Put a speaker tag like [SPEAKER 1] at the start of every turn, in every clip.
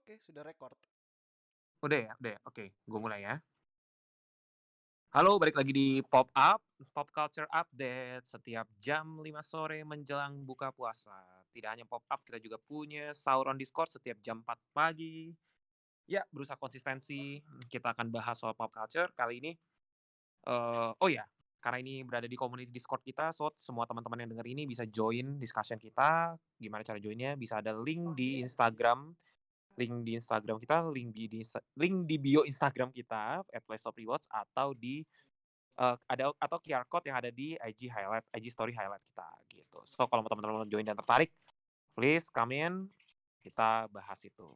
[SPEAKER 1] Oke, sudah record.
[SPEAKER 2] Udah ya? Udah ya? Oke, gue mulai ya. Halo, balik lagi di Pop Up, Pop Culture Update setiap jam 5 sore menjelang buka puasa. Tidak hanya Pop Up, kita juga punya sahur on Discord setiap jam 4 pagi. Ya, berusaha konsistensi. Kita akan bahas soal pop culture kali ini. Uh, oh ya, karena ini berada di komunitas Discord kita, so semua teman-teman yang denger ini bisa join discussion kita. Gimana cara joinnya? Bisa ada link di Instagram link di Instagram kita, link di, link di bio Instagram kita at of Rewards atau di uh, ada atau QR code yang ada di IG highlight, IG story highlight kita gitu. So kalau teman-teman join dan tertarik, please come in, kita bahas itu.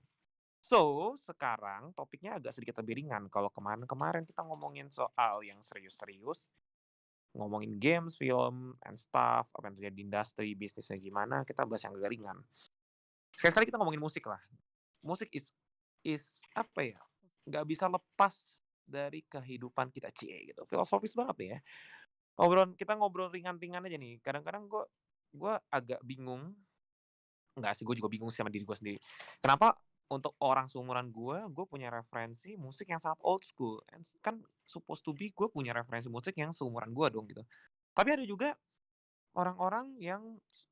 [SPEAKER 2] So, sekarang topiknya agak sedikit lebih ringan. Kalau kemarin-kemarin kita ngomongin soal yang serius-serius, ngomongin games, film, and stuff, apa yang terjadi di industri, bisnisnya gimana, kita bahas yang agak ringan. Sekali-sekali kita ngomongin musik lah musik is is apa ya nggak bisa lepas dari kehidupan kita cie gitu. Filosofis banget nih ya. Ngobrol kita ngobrol ringan-ringan aja nih. Kadang-kadang gue gue agak bingung. Nggak sih gue juga bingung sama diri gue sendiri. Kenapa untuk orang seumuran gue gue punya referensi musik yang sangat old school. And kan supposed to be gue punya referensi musik yang seumuran gue dong gitu. Tapi ada juga orang-orang yang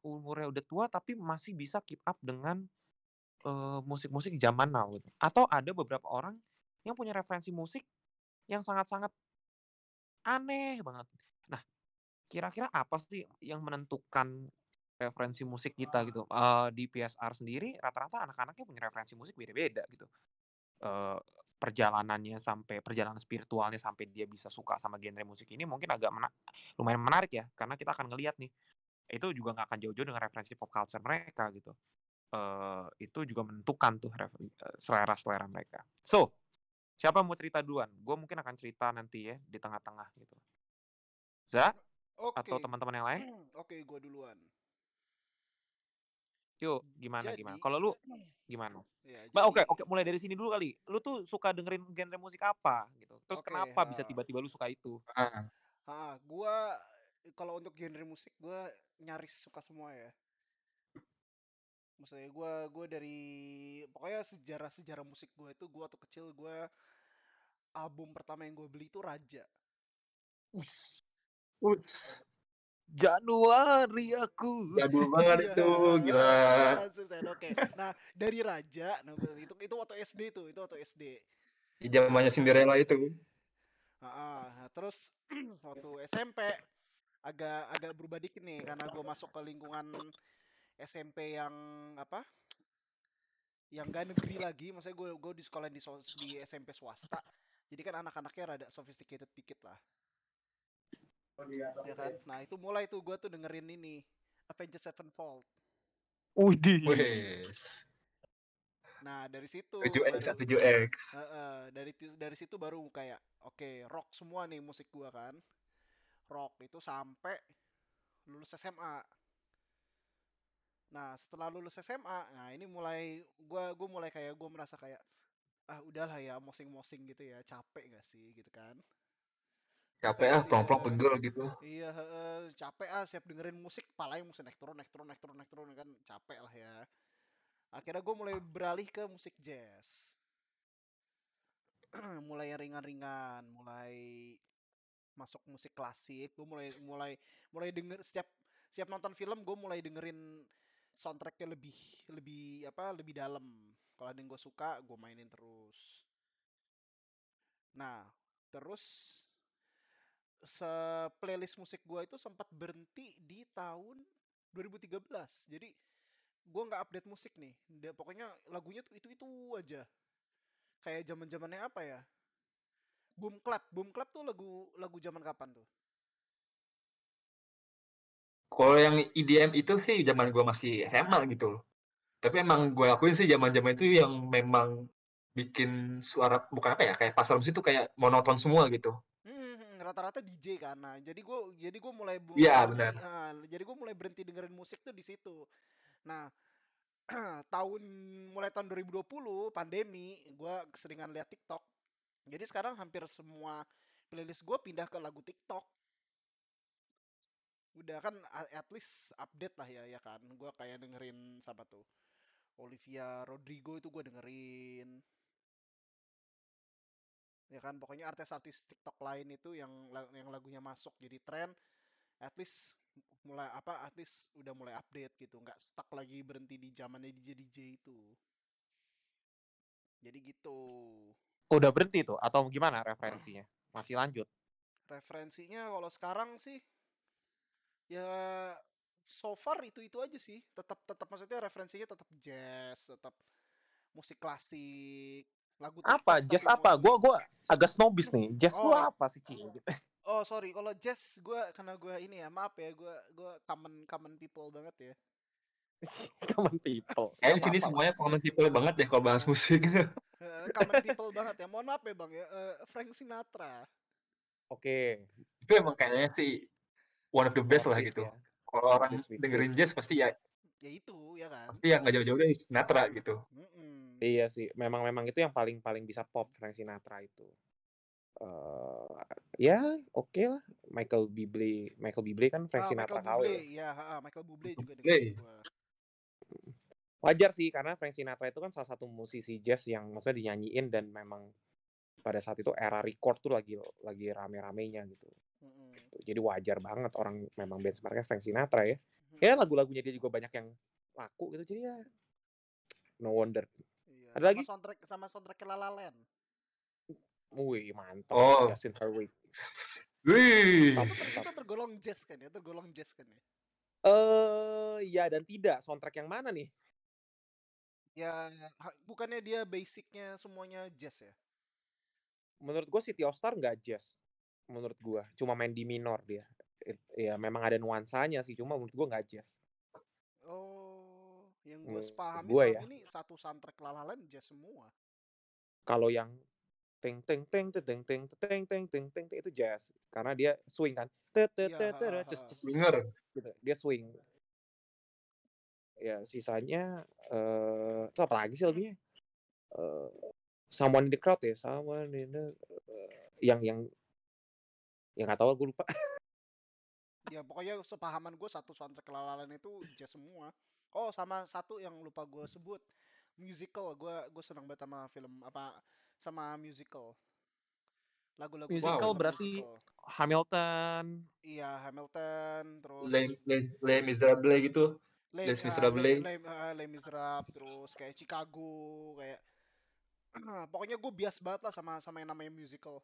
[SPEAKER 2] umurnya udah tua tapi masih bisa keep up dengan musik-musik zaman now gitu. Atau ada beberapa orang yang punya referensi musik yang sangat-sangat aneh banget. Nah, kira-kira apa sih yang menentukan referensi musik kita gitu? Uh, di PSR sendiri rata-rata anak-anaknya punya referensi musik beda-beda gitu. Uh, perjalanannya sampai perjalanan spiritualnya sampai dia bisa suka sama genre musik ini mungkin agak mena lumayan menarik ya karena kita akan ngelihat nih itu juga nggak akan jauh-jauh dengan referensi pop culture mereka gitu uh, itu juga menentukan tuh selera-selera mereka. So, siapa mau cerita duluan? Gue mungkin akan cerita nanti ya di tengah-tengah gitu. Za? Okay. Atau teman-teman yang lain?
[SPEAKER 1] Oke, okay, gue duluan.
[SPEAKER 2] Yuk, gimana jadi, gimana? Kalau lu gimana? Ya, oke, oke, okay, mulai dari sini dulu kali. Lu tuh suka dengerin genre musik apa gitu? Terus okay, kenapa uh, bisa tiba-tiba lu suka itu?
[SPEAKER 1] Ah, gua kalau untuk genre musik gua nyaris suka semua ya maksudnya gue gue dari pokoknya sejarah sejarah musik gue itu gue waktu kecil gue album pertama yang gue beli itu Raja.
[SPEAKER 2] Uh. Januari aku.
[SPEAKER 3] Jadul banget iya. itu, gila.
[SPEAKER 1] Oke. Nah, dari Raja, nah itu itu waktu SD itu, itu waktu SD.
[SPEAKER 3] Di zamannya Cinderella itu.
[SPEAKER 1] Nah, nah, terus waktu SMP agak agak berubah dikit nih karena gue masuk ke lingkungan SMP yang apa yang gak negeri lagi maksudnya gue gue di sekolah di, di SMP swasta jadi kan anak-anaknya rada sophisticated dikit lah oh, iya, ya kan nah itu mulai tuh gue tuh dengerin ini Avengers Sevenfold
[SPEAKER 2] Udi.
[SPEAKER 1] Nah dari situ
[SPEAKER 3] 7X 7X.
[SPEAKER 1] Uh, uh, dari dari situ baru kayak oke okay, rock semua nih musik gua kan. Rock itu sampai lulus SMA. Nah setelah lulus SMA, nah ini mulai gue gue mulai kayak gue merasa kayak ah udahlah ya mosing-mosing gitu ya capek gak sih? Gitu kan.
[SPEAKER 3] Capek ah plong-plong pegel gitu.
[SPEAKER 1] Iya uh, capek ah siap dengerin musik palanya musik naik turun naik turun naik turun naik turun kan capek lah ya. Akhirnya gue mulai beralih ke musik jazz. Mulai yang ringan-ringan mulai masuk musik klasik gue mulai mulai mulai denger setiap setiap nonton film gue mulai dengerin soundtracknya lebih lebih apa lebih dalam. Kalau ada yang gue suka gue mainin terus. Nah terus se playlist musik gue itu sempat berhenti di tahun 2013 jadi gue nggak update musik nih. Dia, pokoknya lagunya tuh itu itu aja. Kayak zaman zamannya apa ya? Boom clap. Boom clap tuh lagu lagu zaman kapan tuh
[SPEAKER 3] kalau yang EDM itu sih zaman gue masih SMA gitu loh. Tapi emang gue akuin sih zaman-zaman itu yang memang bikin suara bukan apa ya kayak pasar musik itu kayak monoton semua gitu.
[SPEAKER 1] Hmm, hmm, rata-rata DJ kan. Nah, jadi gue jadi gue mulai
[SPEAKER 3] Iya, benar.
[SPEAKER 1] Nah, jadi gue mulai berhenti dengerin musik tuh di situ. Nah, tahun mulai tahun 2020 pandemi, gue keseringan lihat TikTok. Jadi sekarang hampir semua playlist gue pindah ke lagu TikTok udah kan at least update lah ya ya kan. Gue kayak dengerin siapa tuh? Olivia Rodrigo itu gue dengerin. Ya kan pokoknya artis-artis TikTok lain itu yang yang lagunya masuk jadi tren at least mulai apa at least udah mulai update gitu. Nggak stuck lagi berhenti di zamannya DJ DJ itu. Jadi gitu.
[SPEAKER 2] Udah berhenti tuh? Atau gimana referensinya? Masih lanjut.
[SPEAKER 1] referensinya kalau sekarang sih ya so far itu itu aja sih tetap tetap maksudnya referensinya tetap jazz tetap musik klasik lagu
[SPEAKER 2] Apa? Jazz apa? Gua gua agak snobis nih. Jazz lu
[SPEAKER 1] Oh.
[SPEAKER 2] apa sih, Ci?
[SPEAKER 1] Oh sorry kalau jazz gue karena gue ini ya maaf ya gue gue common common people banget ya
[SPEAKER 2] Common people.
[SPEAKER 3] Kayaknya di
[SPEAKER 2] Nggak
[SPEAKER 3] sini semuanya common people banget deh kalau bahas musik.
[SPEAKER 1] Common people banget ya mohon maaf ya bang ya Eh, Frank Sinatra
[SPEAKER 2] Oke.
[SPEAKER 3] itu emang kayaknya sih one of the best lah gitu.
[SPEAKER 2] ya.
[SPEAKER 3] Kalau orang dengerin jazz pasti ya
[SPEAKER 1] ya itu ya kan
[SPEAKER 3] pasti yang nggak jauh-jauh dari Sinatra gitu.
[SPEAKER 1] Mm-mm.
[SPEAKER 2] Iya sih, memang memang itu yang paling paling bisa pop Frank Sinatra itu. eh ya oke lah Michael Bublé Michael Bublé kan Frank
[SPEAKER 1] ah,
[SPEAKER 2] Sinatra
[SPEAKER 1] Bublé
[SPEAKER 2] ya.
[SPEAKER 1] ya ha, ha, Michael Bublé juga
[SPEAKER 3] Bublé.
[SPEAKER 2] wajar sih karena Frank Sinatra itu kan salah satu musisi jazz yang maksudnya dinyanyiin dan memang pada saat itu era record tuh lagi lagi rame-ramenya gitu
[SPEAKER 1] Mm-mm.
[SPEAKER 2] jadi wajar banget orang memang benchmarknya Frank Sinatra ya. Ya lagu-lagunya dia juga banyak yang laku gitu. Jadi ya no wonder.
[SPEAKER 1] Iya,
[SPEAKER 2] Ada
[SPEAKER 1] sama
[SPEAKER 2] lagi?
[SPEAKER 1] soundtrack sama soundtrack La La Land.
[SPEAKER 2] Wih mantap.
[SPEAKER 3] Oh.
[SPEAKER 2] Justin Hurwitz
[SPEAKER 3] Wih.
[SPEAKER 1] Itu, ter- itu tergolong jazz kan ya? Tergolong jazz kan ya?
[SPEAKER 2] Eh ya dan tidak. Soundtrack yang mana nih?
[SPEAKER 1] Ya bukannya dia basicnya semuanya jazz ya?
[SPEAKER 2] Menurut gue City of Star nggak jazz menurut gue cuma main di minor dia It- ya memang ada nuansanya sih cuma menurut gue nggak jazz
[SPEAKER 1] oh yang gue
[SPEAKER 2] Menurut
[SPEAKER 1] sepahami
[SPEAKER 2] gua ya.
[SPEAKER 1] ini satu soundtrack La La Land jazz semua
[SPEAKER 2] kalau yang teng teng teng teng teng teng teng teng teng teng teng, itu jazz karena dia swing kan
[SPEAKER 1] Iya,
[SPEAKER 3] Denger.
[SPEAKER 2] gitu. dia swing ya sisanya eh itu apa lagi sih lagunya Eh, someone in the crowd ya someone in the eh, yang yang yang nggak tahu gue lupa
[SPEAKER 1] ya pokoknya sepahaman gue satu soundtrack La La Land itu jazz semua oh sama satu yang lupa gue sebut musical gue gue senang banget sama film apa sama musical lagu-lagu
[SPEAKER 2] Musical
[SPEAKER 1] film
[SPEAKER 2] berarti-
[SPEAKER 1] musical.
[SPEAKER 2] Hamilton
[SPEAKER 1] iya Hamilton terus
[SPEAKER 3] Les Les Les Miserables gitu.
[SPEAKER 1] Les,
[SPEAKER 3] Les
[SPEAKER 1] ah,
[SPEAKER 3] Miserables.
[SPEAKER 1] Les, Les, ah, Les Miserables, terus kayak Chicago kayak pokoknya gue bias banget lah sama sama yang namanya musical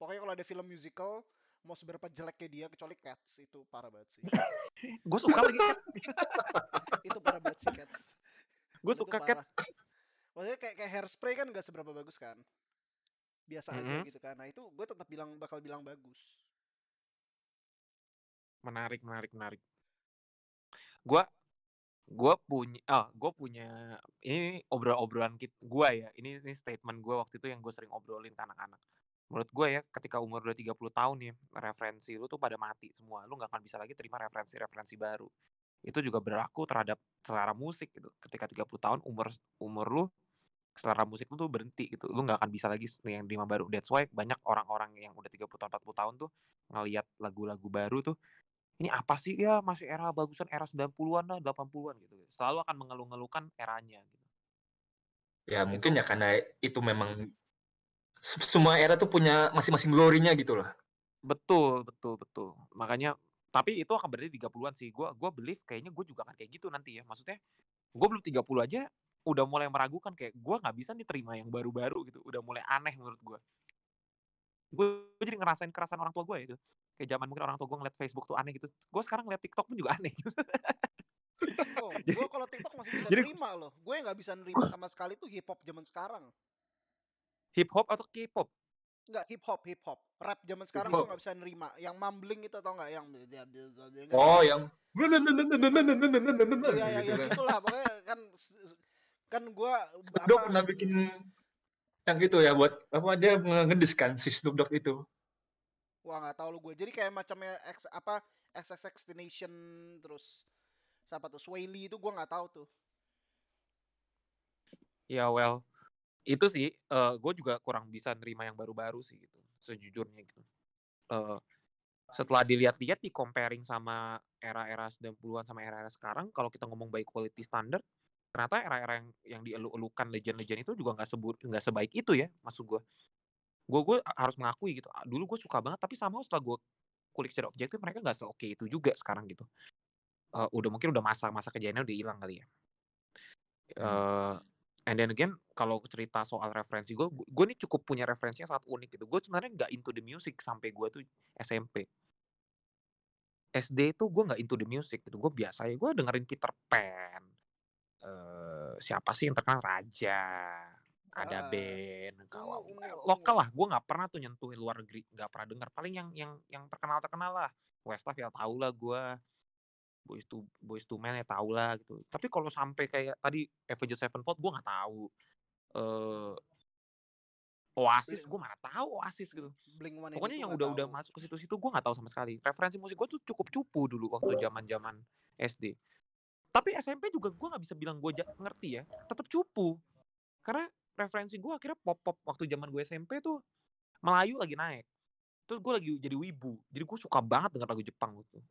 [SPEAKER 1] pokoknya kalau ada film musical mau seberapa jeleknya dia kecuali Cats itu parah banget sih.
[SPEAKER 2] Gue suka lagi Cats.
[SPEAKER 1] Itu parah banget sih Cats.
[SPEAKER 2] Gue suka
[SPEAKER 1] parah.
[SPEAKER 2] Cats.
[SPEAKER 1] Maksudnya kayak kayak hairspray kan gak seberapa bagus kan? Biasa aja
[SPEAKER 2] Mhm.
[SPEAKER 1] gitu kan. Nah itu gue tetap bilang bakal bilang bagus.
[SPEAKER 2] Menarik menarik menarik. Gua gua punya ah gua punya ini obrol-obrolan kit gua ya ini ini statement gua waktu itu yang gue sering obrolin ke anak-anak menurut gue ya ketika umur udah 30 tahun nih referensi lu tuh pada mati semua lu nggak akan bisa lagi terima referensi-referensi baru. Itu juga berlaku terhadap selera musik gitu. Ketika 30 tahun umur umur lu selera musik lu tuh berhenti gitu. Lu nggak akan bisa lagi yang terima baru. That's why banyak orang-orang yang udah 30 tahun 40 tahun tuh ngelihat lagu-lagu baru tuh ini apa sih? Ya masih era bagusan era 90-an lah 80-an gitu. Selalu akan mengeluh-ngeluhkan eranya gitu.
[SPEAKER 3] Ya mungkin ya karena itu memang semua era tuh punya masing-masing glory-nya gitu loh.
[SPEAKER 2] betul betul betul. Makanya tapi itu akan berarti 30-an sih. Gua gua believe kayaknya gue juga akan kayak gitu nanti ya. Maksudnya gue belum 30 aja udah mulai meragukan kayak gua nggak bisa nih terima yang baru-baru gitu. Udah mulai aneh menurut gua. Gue jadi ngerasain kerasan orang tua gue itu. Kayak zaman mungkin orang tua gue ngeliat Facebook tuh aneh gitu. Gue sekarang ngeliat TikTok pun juga aneh gitu.
[SPEAKER 1] oh gue kalau TikTok masih bisa
[SPEAKER 2] Jadi-
[SPEAKER 1] nerima loh. Gue yang nggak bisa nerima sama sekali tuh hip hop zaman sekarang
[SPEAKER 2] hip hop atau K-pop
[SPEAKER 1] Enggak, hip hop, hip hop. Rap zaman sekarang gue nggak bisa nerima. Yang mumbling itu tau nggak? Yang
[SPEAKER 3] Oh, yang
[SPEAKER 1] Iya, ya, ya
[SPEAKER 3] gitu kan.
[SPEAKER 1] gitulah. Pokoknya kan kan
[SPEAKER 3] Snoop Dogg pernah bikin yang gitu ya buat apa dia ngedis kan si Snoop Dogg itu.
[SPEAKER 1] wah nggak tahu lu gue. Jadi kayak macamnya X apa XXX Nation terus siapa tuh Sway Lee itu gue nggak tahu tuh.
[SPEAKER 2] Ya well, itu sih gue juga kurang bisa nerima yang baru-baru sih gitu, sejujurnya gitu. Eh, setelah dilihat-lihat di comparing sama era-era 90-an sama era-era sekarang, kalau kita ngomong by quality standard, ternyata era-era yang yang dielu-elukan legend-legend itu juga nggak sebut nggak sebaik itu ya maksud gue gue gue harus mengakui gitu dulu gue suka banget tapi sama setelah gue kulik secara objektif mereka nggak seoke itu juga sekarang gitu. Eh, udah mungkin udah masa-masa kejadiannya udah hilang kali ya. Eh, and then again kalau cerita soal referensi gue gue nih cukup punya referensi yang sangat unik gitu. Gue sebenarnya nggak into the music sampai gue tuh SMP SD itu gue nggak into the music gitu. Gue biasa ya gue dengerin Peter Pan eh siapa sih yang terkenal? Raja ada
[SPEAKER 1] Ah,
[SPEAKER 2] band kalau
[SPEAKER 1] ungu, ungu,
[SPEAKER 2] lokal
[SPEAKER 1] ungu.
[SPEAKER 2] lah. Gue nggak pernah tuh nyentuh luar negeri nggak pernah dengar paling yang yang yang terkenal terkenal lah. Westlife ya tau lah gue Boys to Boys to Men ya tau lah gitu. Tapi kalau sampai kayak tadi Avenged Sevenfold gue nggak tahu. Eh Oasis gue mana tahu Oasis gitu.
[SPEAKER 1] Blink One
[SPEAKER 2] pokoknya yang udah udah masuk ke situ-situ gue nggak tahu sama sekali. Referensi musik gue tuh cukup cupu dulu waktu zaman zaman SD tapi SMP juga gue nggak bisa bilang gue ngerti ya tetap cupu. Karena referensi gue akhirnya pop pop waktu zaman gue SMP tuh Melayu lagi naik. Terus gue lagi jadi wibu. Jadi gue suka banget denger lagu Jepang gitu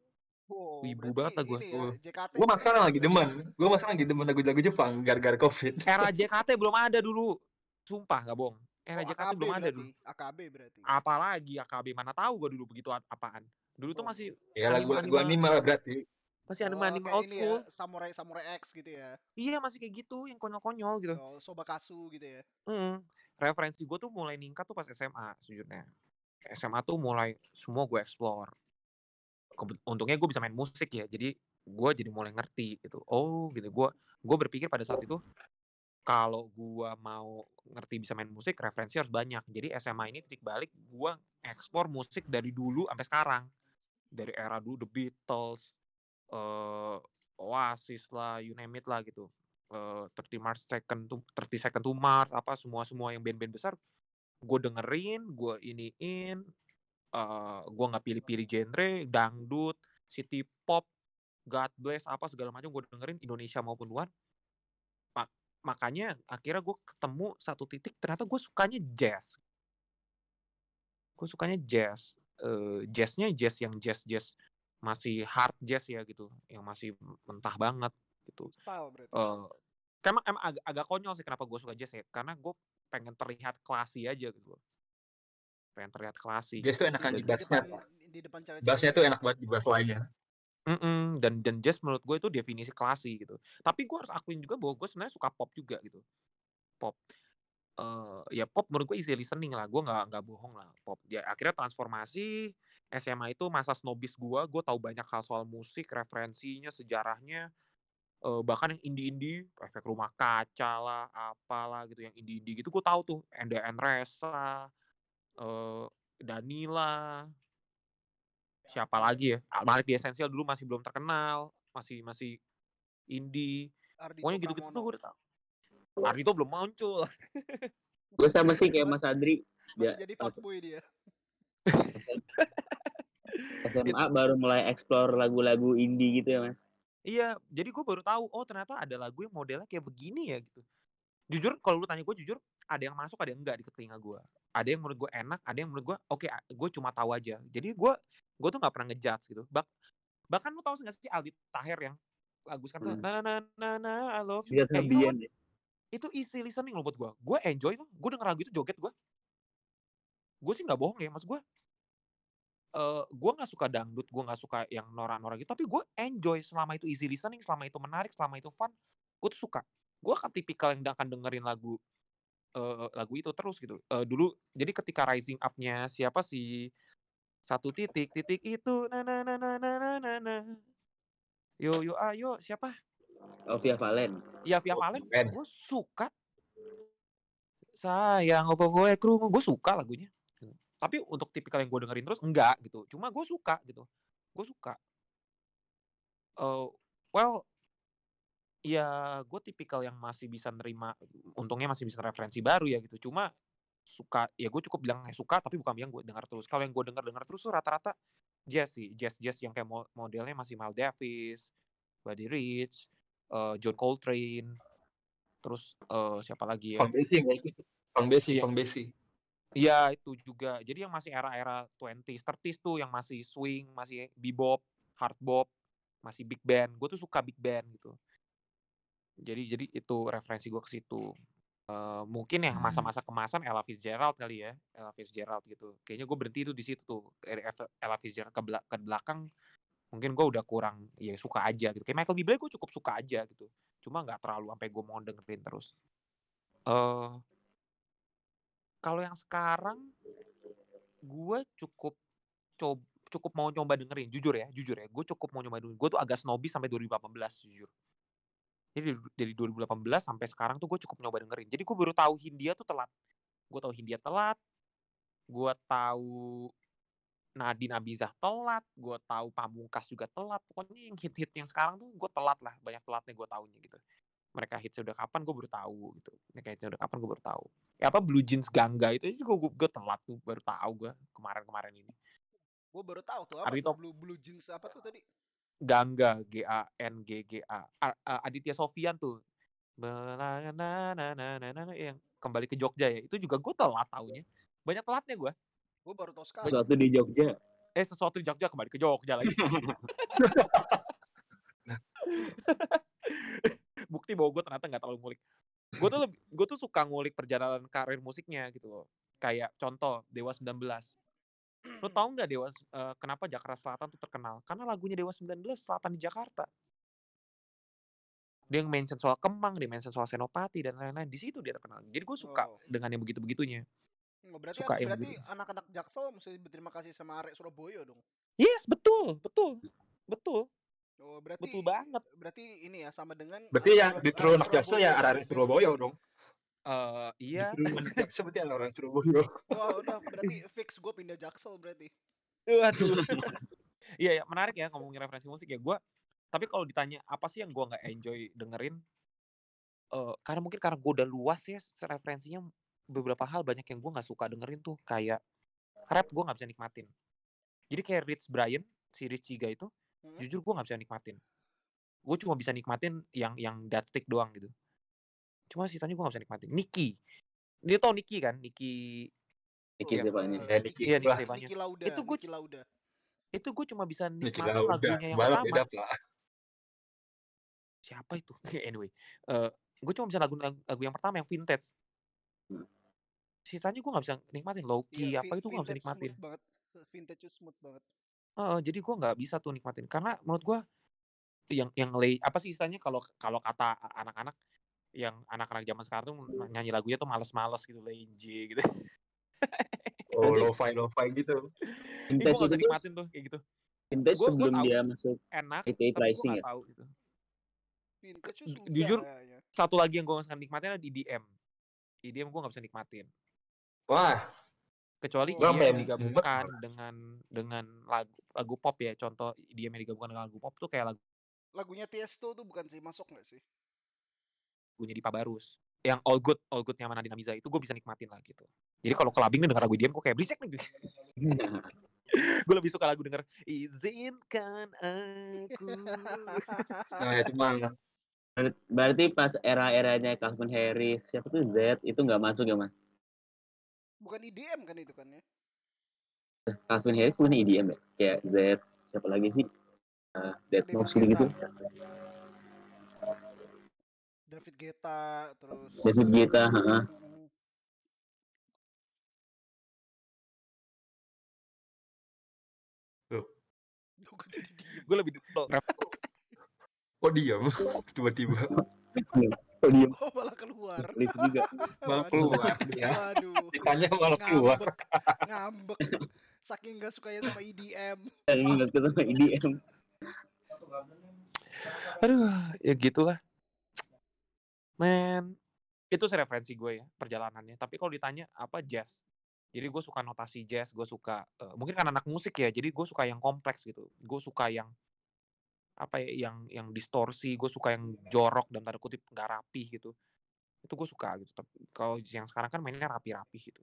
[SPEAKER 1] Wow, berarti
[SPEAKER 2] banget lah
[SPEAKER 1] ya. JKT
[SPEAKER 3] Gue mas
[SPEAKER 1] ya?
[SPEAKER 3] sekarang lagi demen. Gue mas sekarang lagi demen lagu-lagu Jepang gara-gara covid.
[SPEAKER 2] era JKT belum ada dulu sumpah gak bohong era
[SPEAKER 1] Oh,
[SPEAKER 2] JKT
[SPEAKER 1] AKB
[SPEAKER 2] belum ada
[SPEAKER 1] berarti.
[SPEAKER 2] dulu
[SPEAKER 1] AKB berarti.
[SPEAKER 2] apalagi AKB mana tahu gue dulu begitu apaan dulu tuh
[SPEAKER 1] Oh.
[SPEAKER 2] masih
[SPEAKER 3] Ya lagu
[SPEAKER 2] Anime-
[SPEAKER 3] berarti.
[SPEAKER 2] masih anime
[SPEAKER 1] Oh,
[SPEAKER 2] anime old
[SPEAKER 1] ini
[SPEAKER 2] school
[SPEAKER 1] ya, Samurai Samurai X gitu ya.
[SPEAKER 2] iya masih kayak gitu yang konyol-konyol gitu
[SPEAKER 1] Oh, Sobakasu gitu ya.
[SPEAKER 2] Mm. Referensi gue tuh mulai ningkat tuh pas SMA sejujurnya. SMA tuh mulai semua gue explore. Untungnya gue bisa main musik ya, jadi gue jadi mulai ngerti gitu. Oh gitu, gue gue berpikir pada saat itu kalau gue mau ngerti bisa main musik, referensi harus banyak. Jadi SMA ini titik balik gue ekspor musik dari dulu sampai sekarang. Dari era dulu The Beatles, eh Oasis lah, you name it lah gitu. Eh 30 Mars Second to 30 Second to Mars apa semua semua yang band-band besar gue dengerin, gue iniin, eh gue nggak pilih-pilih genre, dangdut, city pop, God bless apa segala macam gue dengerin Indonesia maupun luar. Ma- makanya akhirnya gue ketemu satu titik ternyata gue sukanya jazz. Gue sukanya jazz. Eh jazznya jazz yang jazz jazz masih hard jazz ya gitu, yang masih mentah banget gitu.
[SPEAKER 1] Style berarti.
[SPEAKER 2] Eh emang, emang agak, agak konyol sih kenapa gue suka jazz ya, karena gue pengen terlihat klasi aja gitu. loh. Pengen terlihat klasi.
[SPEAKER 3] Jazz tuh enakan
[SPEAKER 1] di,
[SPEAKER 3] di
[SPEAKER 1] di
[SPEAKER 3] bassnya.
[SPEAKER 1] depan di depan cewek
[SPEAKER 3] Bassnya tuh enak banget di bass lainnya.
[SPEAKER 2] Mm-mm, dan dan jazz menurut gue itu definisi klasi gitu. Tapi gue harus akuin juga bahwa gue sebenarnya suka pop juga gitu. Pop. eh ya pop menurut gue easy listening lah. Gue nggak nggak bohong lah pop. Ya akhirnya transformasi SMA itu masa snobis gue. Gue tahu banyak hal soal musik, referensinya, sejarahnya. eh bahkan yang indie-indie, efek rumah kaca lah, apalah gitu yang indie-indie gitu gue tahu tuh. Enda Resa, eh Danila, siapa lagi ya? Malik di Essential dulu masih belum terkenal, masih masih indie.
[SPEAKER 1] Ardhito
[SPEAKER 2] Pokoknya gitu-gitu tuh
[SPEAKER 1] Pramono.
[SPEAKER 2] gue udah tahu. Ardito belum muncul.
[SPEAKER 4] Gue sama sih kayak Mas Adri.
[SPEAKER 1] Masih
[SPEAKER 4] Ya,
[SPEAKER 1] jadi
[SPEAKER 4] pas-
[SPEAKER 1] fuckboy dia.
[SPEAKER 4] SMA baru mulai explore lagu-lagu indie gitu ya Mas.
[SPEAKER 2] Iya, jadi gue baru tahu, oh ternyata ada lagu yang modelnya kayak begini ya gitu. Jujur, kalau lu tanya gue jujur, ada yang masuk, ada yang enggak di telinga gue. Ada yang menurut gue enak, ada yang menurut gue, oke, gue cuma tahu aja. Jadi gue, gue tuh nggak pernah ngejudge gitu. Bak, bahkan lu tahu nggak sih Aldi Taher yang lagu sekarang tuh,
[SPEAKER 4] Hmm.
[SPEAKER 2] na na na na I love you. Eh, what?
[SPEAKER 4] ya.
[SPEAKER 2] itu easy listening loh buat gue. Gue enjoy tuh, gue denger lagu itu joget gue. Gue sih nggak bohong ya, mas gue. eh gue nggak suka dangdut, gue nggak suka yang norak-norak gitu, tapi gue enjoy selama itu easy listening, selama itu menarik, selama itu fun, gue tuh suka. Gue akan tipikal yang akan dengerin lagu uh, lagu itu terus gitu. Uh, dulu jadi ketika rising up-nya siapa sih? Satu titik titik itu na na na na na na na yo yo ayo siapa?
[SPEAKER 4] Oh valen.
[SPEAKER 2] Ya via
[SPEAKER 3] oh,
[SPEAKER 2] valen. gue suka. Sayang opo gue kru gue suka lagunya. Tapi untuk tipikal yang gue dengerin terus enggak gitu. Cuma gue suka gitu. Gue suka. Uh, well ya gue tipikal yang masih bisa nerima untungnya masih bisa referensi baru ya gitu cuma suka ya gue cukup bilang suka tapi bukan yang gue dengar terus kalau yang gue dengar dengar terus tuh rata-rata jazz sih jazz jazz yang kayak mo- modelnya masih Miles Davis Buddy Rich eh, John Coltrane terus eh, siapa lagi ya
[SPEAKER 3] Bang Besi. Bang Besi,
[SPEAKER 2] Iya.
[SPEAKER 3] Bang Besi.
[SPEAKER 2] Iya itu juga. Jadi yang masih era-era 20s, 30s tuh yang masih swing, masih bebop, hard bop, masih big band. Gue tuh suka big band gitu. Jadi jadi itu referensi gue ke situ. Eh, mungkin yang masa-masa kemasan Ella Fitzgerald kali ya, Ella Fitzgerald gitu. Kayaknya gue berhenti tuh di situ tuh. Dari Ella Fitzgerald ke, bela- ke belakang mungkin gue udah kurang ya suka aja gitu. Kayak Michael Bublé gue cukup suka aja gitu. Cuma nggak terlalu sampai gue mau dengerin terus. Eh kalau yang sekarang gue cukup coba cukup mau coba dengerin jujur ya jujur ya gue cukup mau nyoba dengerin gue tuh agak snobis sampai 2018 jujur jadi dari- dari 2018 sampai sekarang tuh gue cukup nyoba dengerin. Jadi gue baru tahu Hindia tuh telat. Gue tahu Hindia telat gue tahu Nadine Abizah telat gue tahu Pamungkas juga telat. Pokoknya yang hit-hit yang sekarang tuh gue telat lah banyak telatnya gue tahunya gitu. Mereka hits udah kapan gue baru tahu gitu. Mereka hits udah kapan gue baru tahu. Ya apa Blue Jeans Gangga itu juga gue, gue telat tuh baru tahu gue kemarin-kemarin ini.
[SPEAKER 1] Gue baru tahu tuh apa
[SPEAKER 2] Arito-
[SPEAKER 1] tuh blue blue jeans apa tuh tadi?
[SPEAKER 2] Gangga G A N G G A A- A- Aditya Sofian tuh. Belana- na- na- na- na- na- yang kembali ke Jogja ya. Itu juga gue telat taunya. Banyak telatnya gue
[SPEAKER 1] Gue baru tahu sekarang.
[SPEAKER 4] Suatu di Jogja.
[SPEAKER 2] eh sesuatu di Jogja kembali ke Jogja lagi. Bukti bahwa gue ternyata nggak terlalu ngulik. Gue tuh lebih gue tuh suka ngulik perjalanan karir musiknya gitu loh. Kayak contoh Dewa 19 lo tau nggak Dewa eh, kenapa Jakarta Selatan tuh terkenal karena lagunya Dewa 19 Selatan di Jakarta dia yang mention soal Kemang dia mention soal Senopati dan lain-lain di situ dia terkenal jadi gue suka
[SPEAKER 1] Oh.
[SPEAKER 2] dengan yang begitu begitunya
[SPEAKER 1] Nggak, berarti
[SPEAKER 2] Suka yang
[SPEAKER 1] berarti
[SPEAKER 2] begitu.
[SPEAKER 1] anak-anak Jaksel mesti berterima kasih sama Arek Surabaya dong.
[SPEAKER 2] yes betul betul betul
[SPEAKER 1] Oh, berarti
[SPEAKER 2] betul banget
[SPEAKER 1] Berarti ini ya sama dengan
[SPEAKER 3] Berarti
[SPEAKER 1] Arek
[SPEAKER 3] yang di
[SPEAKER 1] Arek
[SPEAKER 3] True Anak Jaksel ya
[SPEAKER 1] dan
[SPEAKER 3] Surabaya dong.
[SPEAKER 2] Eh iya
[SPEAKER 3] berarti ada orang Surabaya.
[SPEAKER 1] Wah, udah berarti fix gue pindah Jaksel berarti.
[SPEAKER 2] Waduh. Iya ya, menarik ya ngomongin referensi musik ya. Gua tapi kalau ditanya apa sih yang gua nggak enjoy dengerin eh karena mungkin karena gua udah luas ya referensinya beberapa hal banyak yang gua nggak suka dengerin tuh kayak rap gua nggak bisa nikmatin. Jadi kayak Rich Brian, si Rich Chiga itu
[SPEAKER 1] Hmm?
[SPEAKER 2] jujur gua nggak bisa nikmatin. Gue cuma bisa nikmatin yang yang that stick doang gitu. Cuma sisanya gua nggak bisa nikmatin. Nicky. Dia tau Nicky kan? Nicky
[SPEAKER 4] Niki
[SPEAKER 2] Iya.
[SPEAKER 4] siapanya.
[SPEAKER 3] Ya, Niki
[SPEAKER 2] Iya, Niki
[SPEAKER 3] lah.
[SPEAKER 2] Sepanya.
[SPEAKER 1] Niki Lauda,
[SPEAKER 2] Itu gua-
[SPEAKER 1] Niki Lauda.
[SPEAKER 2] itu gue cuma bisa
[SPEAKER 3] Ini
[SPEAKER 2] nikmatin lagunya yang
[SPEAKER 3] balap
[SPEAKER 2] pertama. siapa itu anyway eh gue cuma bisa lagu lagu yang pertama yang vintage
[SPEAKER 4] Hmm.
[SPEAKER 2] sisanya gue nggak bisa nikmatin Loki
[SPEAKER 1] Iya,
[SPEAKER 2] apa itu gue nggak bisa nikmatin
[SPEAKER 1] Smooth banget. Vintage smooth banget.
[SPEAKER 2] Heeh, jadi gue nggak bisa tuh nikmatin karena menurut gue yang yang lay apa sih istilahnya kalau kalau kata anak-anak yang anak-anak zaman sekarang tuh nyanyi lagunya tuh males-males gitu lazy gitu
[SPEAKER 3] Oh, lo-fi lo-fi gitu.
[SPEAKER 2] nggak
[SPEAKER 4] itu
[SPEAKER 2] nikmatin tuh kayak gitu gua
[SPEAKER 4] sebelum
[SPEAKER 2] tahu.
[SPEAKER 4] dia masuk
[SPEAKER 2] enak
[SPEAKER 4] 88
[SPEAKER 2] tapi gue
[SPEAKER 4] Rising ya.
[SPEAKER 2] tahu gitu
[SPEAKER 1] Vintage sudah
[SPEAKER 2] jujur,
[SPEAKER 1] kayaknya.
[SPEAKER 2] satu lagi yang gue nggak nikmatin adalah EDM EDM gue nggak bisa nikmatin
[SPEAKER 3] Wah,
[SPEAKER 2] kecuali
[SPEAKER 1] Oh.
[SPEAKER 2] dia yang
[SPEAKER 3] mumet
[SPEAKER 2] digabungkan dengan dengan lagu lagu pop ya contoh dia yang digabungkan dengan lagu pop tuh kayak
[SPEAKER 1] Lagunya Tiesto tuh bukan sih masuk nggak sih?
[SPEAKER 2] Lagunya Dipa Barus yang all good all good nyaman Nadine Amiza itu gue bisa nikmatin lah gitu jadi kalau kelabing nih denger lagu EDM gue kayak berisik nih gue lebih suka lagu denger izinkan aku
[SPEAKER 3] nah itu mah
[SPEAKER 4] Ber- Berarti pas era-eranya Calvin Harris, siapa tuh Z itu nggak masuk ya mas?
[SPEAKER 1] Bukan IDM kan itu kan ya?
[SPEAKER 4] Calvin Harris bukan EDM ya? Kayak Z, siapa lagi sih? Uh, Dead Mouse gitu.
[SPEAKER 1] David Guetta terus
[SPEAKER 4] David Guetta,
[SPEAKER 1] gua jadi diem.
[SPEAKER 2] gue lebih lo
[SPEAKER 3] kok diam tiba-tiba
[SPEAKER 4] Oh dia
[SPEAKER 1] Oh malah keluar.
[SPEAKER 4] lift juga.
[SPEAKER 3] malah keluar ya.
[SPEAKER 1] Waduh.
[SPEAKER 3] Ditanya malah keluar.
[SPEAKER 1] Ngambek. Ngambek. Saking gak sukanya sama E EDM.
[SPEAKER 4] Dan ini nggak ketemu EDM.
[SPEAKER 2] aduh ya gitulah men itu sih referensi gue ya perjalanannya. Tapi kalau ditanya apa jazz? Jadi gue suka notasi jazz gue suka eh, mungkin karena anak musik ya jadi gue suka yang kompleks gitu. Gue suka yang apa ya yang yang distorsi gue suka yang jorok dan tanda kutip nggak rapi gitu. Itu gue suka gitu. Tapi kalau yang sekarang kan mainnya rapi-rapi gitu.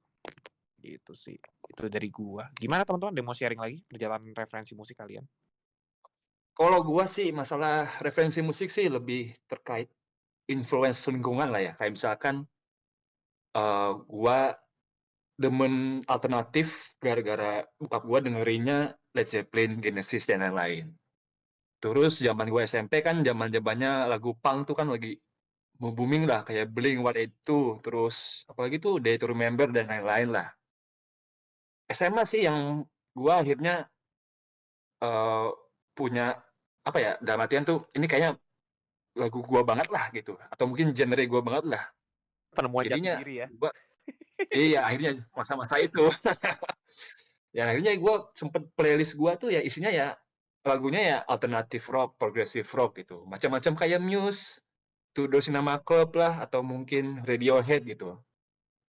[SPEAKER 2] Gitu sih itu dari gua gimana teman-teman? Mau sharing lagi perjalanan referensi musik kalian?
[SPEAKER 3] Kalau gua sih masalah referensi musik sih lebih terkait influence lingkungan lah ya. Kayak misalkan eh gua demen alternatif gara-gara bokap gua dengerinnya Led Zeppelin, Genesis dan lain-lain. Terus zaman gua SMP kan zaman-zamannya lagu punk tuh kan lagi booming lah kayak Blink-182, terus apalagi tuh Day to Remember dan lain-lain lah. SMA sih yang gua akhirnya eee, punya apa ya, dalam artian tuh ini kayaknya lagu gua banget lah gitu, atau mungkin genre gua banget lah.
[SPEAKER 2] Penemuan jati
[SPEAKER 3] Jadinya
[SPEAKER 2] diri ya.
[SPEAKER 3] gua iya, akhirnya masa-masa itu. Ya akhirnya gua sempet playlist gua tuh ya isinya ya lagunya ya alternatif rock, progressive rock gitu, macam-macam kayak Muse, Two Door Cinema Club lah, atau mungkin Radiohead gitu.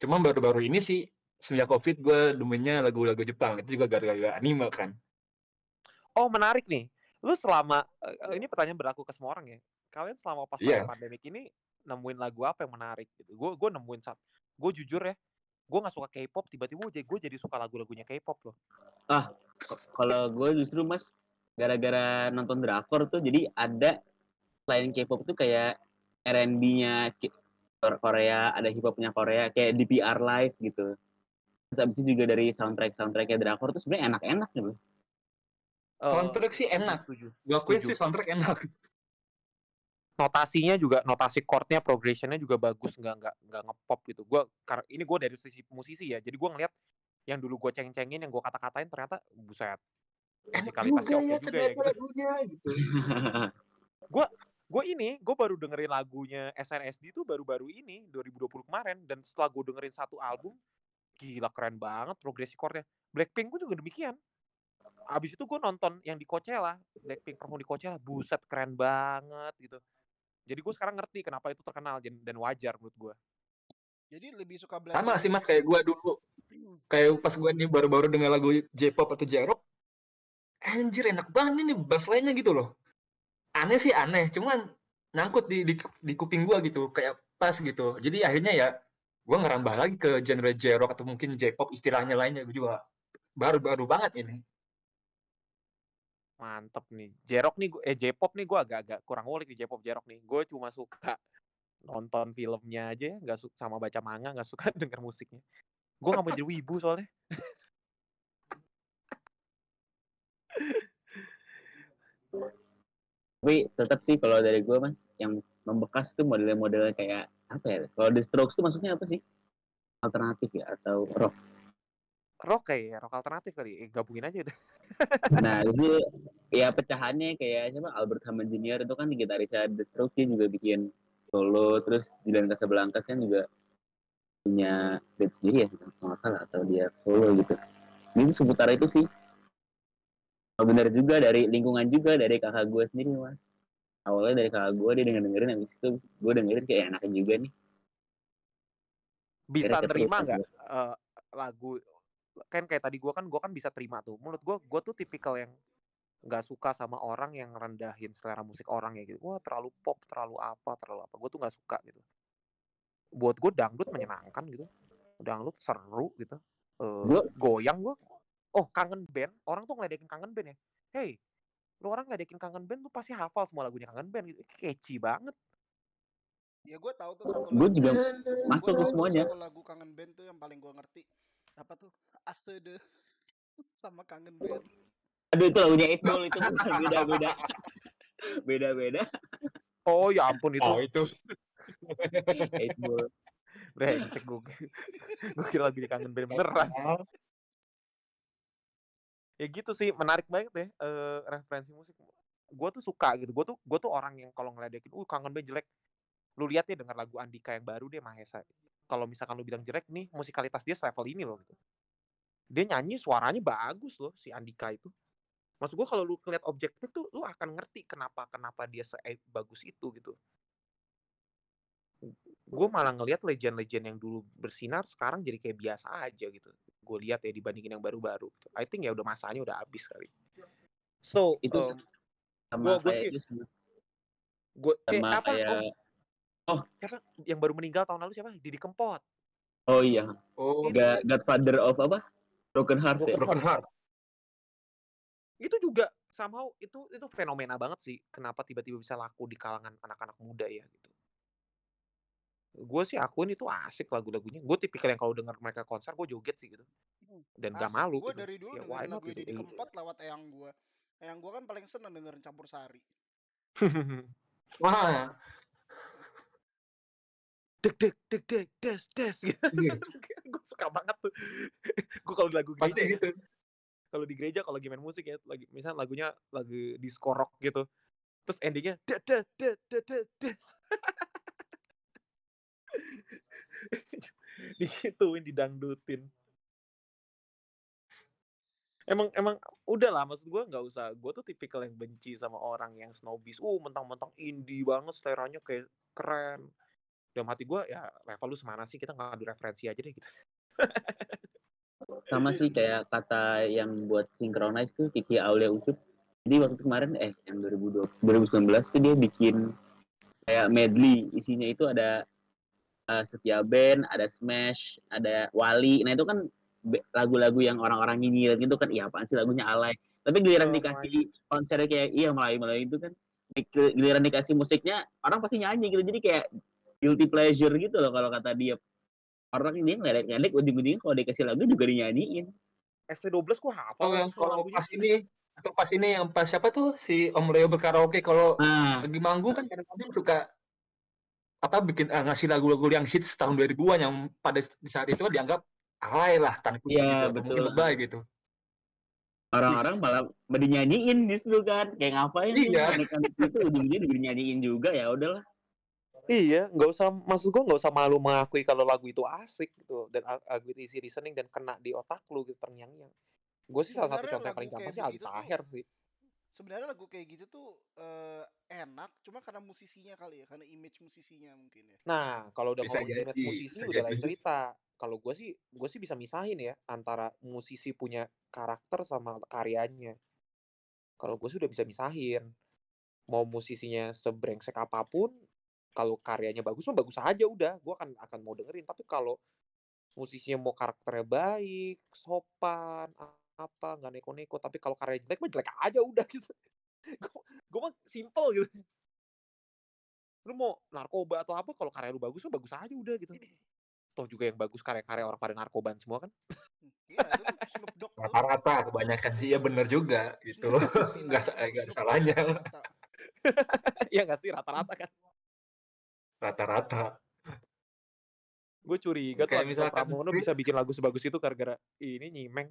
[SPEAKER 3] Cuman baru-baru ini sih semenjak Covid gua demennya lagu-lagu Jepang, itu juga gara-gara anime kan.
[SPEAKER 2] Oh menarik nih, lu selama eee, ini pertanyaan berlaku ke semua orang ya. Kalian selama pas lagi pandemik ini nemuin lagu apa yang menarik gitu? Gue gue nemuin gue jujur ya, gue nggak suka K-pop tiba-tiba gue gue jadi suka lagu-lagunya K-pop loh.
[SPEAKER 4] Ko- Kalau gue justru mas gara-gara nonton drakor tuh jadi ada selain K-pop tuh kayak R&B-nya Korea, ada hip hopnya Korea kayak DPR Live gitu. Terus abis itu juga dari soundtrack soundtracknya drakor tuh sebenarnya enak-enak gitu.
[SPEAKER 2] Eee,
[SPEAKER 3] Soundtrack sih enak.
[SPEAKER 2] setuju
[SPEAKER 3] Gua akuin sih soundtrack enak.
[SPEAKER 2] Notasinya juga notasi chord-nya, progression-nya juga bagus, nggak nggak nggak nge-pop gitu. Gua kar ini gue dari sisi musisi ya, jadi gue ngelihat yang dulu gue ceng-cengin, yang gue kata-katain ternyata buset, musikalitasnya
[SPEAKER 3] juga
[SPEAKER 2] oke
[SPEAKER 3] ya
[SPEAKER 2] juga ya gitu.
[SPEAKER 3] lagunya gitu.
[SPEAKER 2] Gue ini, gue baru dengerin lagunya SNSD itu baru-baru ini, 2020 kemarin, dan setelah gue dengerin satu album, gila keren banget progresi chord-nya. Blackpink pun juga demikian. Abis itu gue nonton yang di Coachella, Blackpink perform di Coachella, buset keren banget gitu. Jadi gue sekarang ngerti kenapa itu terkenal dan dan wajar menurut gue.
[SPEAKER 1] Jadi lebih suka blend
[SPEAKER 3] Sama sih Mas kayak gua dulu. Kayak pas gua nih baru-baru denger lagu J-pop atau J-rock, anjir enak banget nih bass line-nya gitu loh. Aneh sih aneh, cuman nyangkut di di, di kuping gua gitu, kayak pas gitu. Jadi akhirnya ya gua ngerambah lagi ke genre J-rock atau mungkin J-pop istilahnya lainnya gua juga baru-baru banget ini.
[SPEAKER 2] Mantep nih. J-rock nih, eh J-pop nih gue agak-agak kurang ngulik di J-pop J-rock nih. Gue cuma suka nonton filmnya aja, ya, nggak suka sama baca manga, nggak suka denger musiknya. Gue nggak mau jadi wibu soalnya.
[SPEAKER 4] Tapi tetap sih kalau dari gue mas yang membekas tuh model-modelnya kayak apa ya? Kalau The Strokes tuh maksudnya apa sih? Alternatif ya atau rock?
[SPEAKER 2] Rock kayak ya, rock alternatif kali. Eh, gabungin aja deh.
[SPEAKER 4] Nah itu ya pecahannya kayak siapa Albert Hammond Jr. itu kan gitarisnya dia juga bikin solo terus Julian Casablancas kan juga punya band sendiri ya kalau nggak salah atau dia solo gitu. Ini seputar itu sih. Oh, bener juga dari lingkungan juga dari kakak gue sendiri mas. Awalnya dari kakak gue dia denger dengerin habis itu gue dengerin kayak enakan juga nih.
[SPEAKER 2] Bisa nerima
[SPEAKER 4] keterusan
[SPEAKER 2] nggak eh, lagu kan kayak tadi gue kan gue kan bisa terima tuh. Menurut gue gue tuh tipikal yang nggak suka sama orang yang rendahin selera musik orang ya gitu. Wah terlalu pop, terlalu apa, terlalu apa. Gue tuh nggak suka gitu. Buat gue dangdut menyenangkan gitu. Dangdut seru gitu. Eh,
[SPEAKER 4] Gua-
[SPEAKER 2] goyang gue. Oh kangen band, orang tuh ngeledekin kangen band ya. Hey, lu orang ngeledekin kangen band lu pasti hafal semua lagunya kangen band gitu. Catchy banget.
[SPEAKER 1] Ya gue tahu tuh satu
[SPEAKER 4] Gue juga masuk ke
[SPEAKER 1] tuh
[SPEAKER 4] semuanya.
[SPEAKER 1] Satu lagu kangen band tuh yang paling gue ngerti. Apa tuh? Asede sama kangen band.
[SPEAKER 4] Aduh itu lagunya Ball itu bukan beda-beda. Beda-beda.
[SPEAKER 2] Oh ya ampun itu.
[SPEAKER 3] Oh itu.
[SPEAKER 4] Ball.
[SPEAKER 2] Brengsek gue. gue kira lagunya kangen band beneran. ya gitu sih menarik banget ya eh, referensi musik gue tuh suka gitu gue tuh gue tuh orang yang kalau ngeledekin uh kangen band jelek lu lihat ya dengar lagu Andika yang baru deh Mahesa kalau misalkan lu bilang jelek nih musikalitas dia level ini loh gitu dia nyanyi suaranya bagus loh si Andika itu. Maksud gue kalau lu ngeliat objektif tuh lu akan ngerti kenapa kenapa dia se bagus itu gitu. Gue malah ngelihat legend-legend yang dulu bersinar sekarang jadi kayak biasa aja gitu. Gue lihat ya dibandingin yang baru-baru. I think ya udah masanya udah habis kali. So
[SPEAKER 4] Itu
[SPEAKER 2] um,
[SPEAKER 4] sama
[SPEAKER 2] Gua- gua
[SPEAKER 4] kayak
[SPEAKER 2] sih-
[SPEAKER 4] itu sama,
[SPEAKER 2] gue eh, apa
[SPEAKER 4] kayak
[SPEAKER 2] oh. Siapa? Yang baru meninggal tahun lalu siapa? Didi Kempot.
[SPEAKER 4] Oh iya.
[SPEAKER 3] Oh,
[SPEAKER 4] God, Godfather of apa? Broken Heart ya.
[SPEAKER 2] Broken
[SPEAKER 3] Broken Heart.
[SPEAKER 2] itu juga somehow itu itu fenomena banget sih kenapa tiba-tiba bisa laku di kalangan anak-anak muda ya gitu gue sih akuin itu asik lagu-lagunya gue tipikal yang kalau denger mereka konser gue joget sih gitu dan gak malu
[SPEAKER 1] Gue
[SPEAKER 2] gitu
[SPEAKER 1] dari dulu
[SPEAKER 2] Ya, not
[SPEAKER 1] lagu
[SPEAKER 2] gitu.
[SPEAKER 1] Didi Kempot lewat eyang gue. Eyang gue kan paling seneng dengerin campur sari.
[SPEAKER 3] Wah,
[SPEAKER 2] deg deg deg deg des des gitu.
[SPEAKER 3] Iya.
[SPEAKER 2] gue suka banget tuh. gue kalau lagu gereja
[SPEAKER 3] gitu.
[SPEAKER 2] kalau di gereja kalau lagi main musik ya, lagi misalnya lagunya lagu disco rock gitu. Terus endingnya deg deg deg deg deg des. Digituin, didangdutin. Emang emang udah lah maksud gue nggak usah gue tuh tipikal yang benci sama orang yang snobis uh mentang-mentang indie banget seleranya kayak keren dalam hati gue ya level lu semana sih? Kita nggak adu referensi aja deh gitu.
[SPEAKER 4] Sama sih kayak kata yang buat synchronize tuh Kiki Aulia Ucup. Jadi waktu kemarin eh yang 2020 2019 tuh dia bikin kayak medley. Isinya itu ada eh, Setia Band ada Smash ada Wali nah itu kan lagu-lagu yang orang-orang nyinyir gitu kan. Iya apaan sih lagunya alay. Tapi giliran
[SPEAKER 2] Oh,
[SPEAKER 4] dikasih konsernya kayak iya Melayu-Melayu itu kan giliran dikasih musiknya orang pasti nyanyi gitu. Jadi kayak guilty pleasure gitu loh kalau kata dia. Orang ini ngeledek-ngeledek ujung-ujungnya kalau dikasih lagu juga dinyanyiin.
[SPEAKER 2] ST12 gue hafal
[SPEAKER 3] Oh yang kalau
[SPEAKER 2] lagunya.
[SPEAKER 3] pas ini atau pas ini yang pas siapa tuh? Si Om Leo berkaraoke. Kalau
[SPEAKER 4] nah.
[SPEAKER 3] lagi manggung kan kadang-kadang suka apa bikin eh, ngasih lagu-lagu yang hits tahun 2000-an yang pada di saat itu dianggap alay lah tanda kutip
[SPEAKER 4] Iya,
[SPEAKER 3] gitu,
[SPEAKER 4] betul.
[SPEAKER 3] lebay gitu.
[SPEAKER 4] orang-orang malah dinyanyiin justru kan. Kayak ngapain
[SPEAKER 3] Iya.
[SPEAKER 4] itu ujung-ujungnya dinyanyiin juga ya udahlah
[SPEAKER 2] Iya, nggak usah maksud gua nggak usah malu mengakui kalau lagu itu asik gitu dan lagu itu easy listening dan kena di otak lu gitu terngiang-ngiang. Gue sih salah satu contoh yang paling gampang sih Aldi
[SPEAKER 1] tuh-
[SPEAKER 2] Taher sih.
[SPEAKER 1] sebenarnya lagu kayak gitu tuh eh, enak cuma karena musisinya kali ya karena image musisinya mungkin ya
[SPEAKER 2] Nah, kalau udah
[SPEAKER 3] Bisa
[SPEAKER 2] ngomongin image
[SPEAKER 3] jadi,
[SPEAKER 2] musisi udah lain cerita. Kalau gue sih, gue sih bisa misahin ya antara musisi punya karakter sama karyanya. Kalau gue sih udah bisa misahin. Mau musisinya sebrengsek apa pun, kalau karyanya bagus mah bagus aja udah. Gue akan akan mau dengerin. Tapi kalau musisinya mau karakternya baik, sopan, apa nggak neko-neko, tapi kalau karyanya jelek mah jelek aja udah gitu. gue mah simple gitu. Lu mau narkoba atau apa, kalau karya lu bagus mah bagus aja udah gitu. Toh juga yang bagus karya-karya orang pada narkoban semua kan.
[SPEAKER 1] iya Dogg tuh
[SPEAKER 3] Rata-rata kebanyakan sih ya bener juga gitu. Nggak ada salahnya.
[SPEAKER 2] Iya nggak sih rata-rata kan.
[SPEAKER 3] Rata-rata.
[SPEAKER 2] Gue curiga tuh Andika
[SPEAKER 3] misalkan
[SPEAKER 2] Pramono bisa bikin lagu sebagus itu gara-gara ini nyimeng.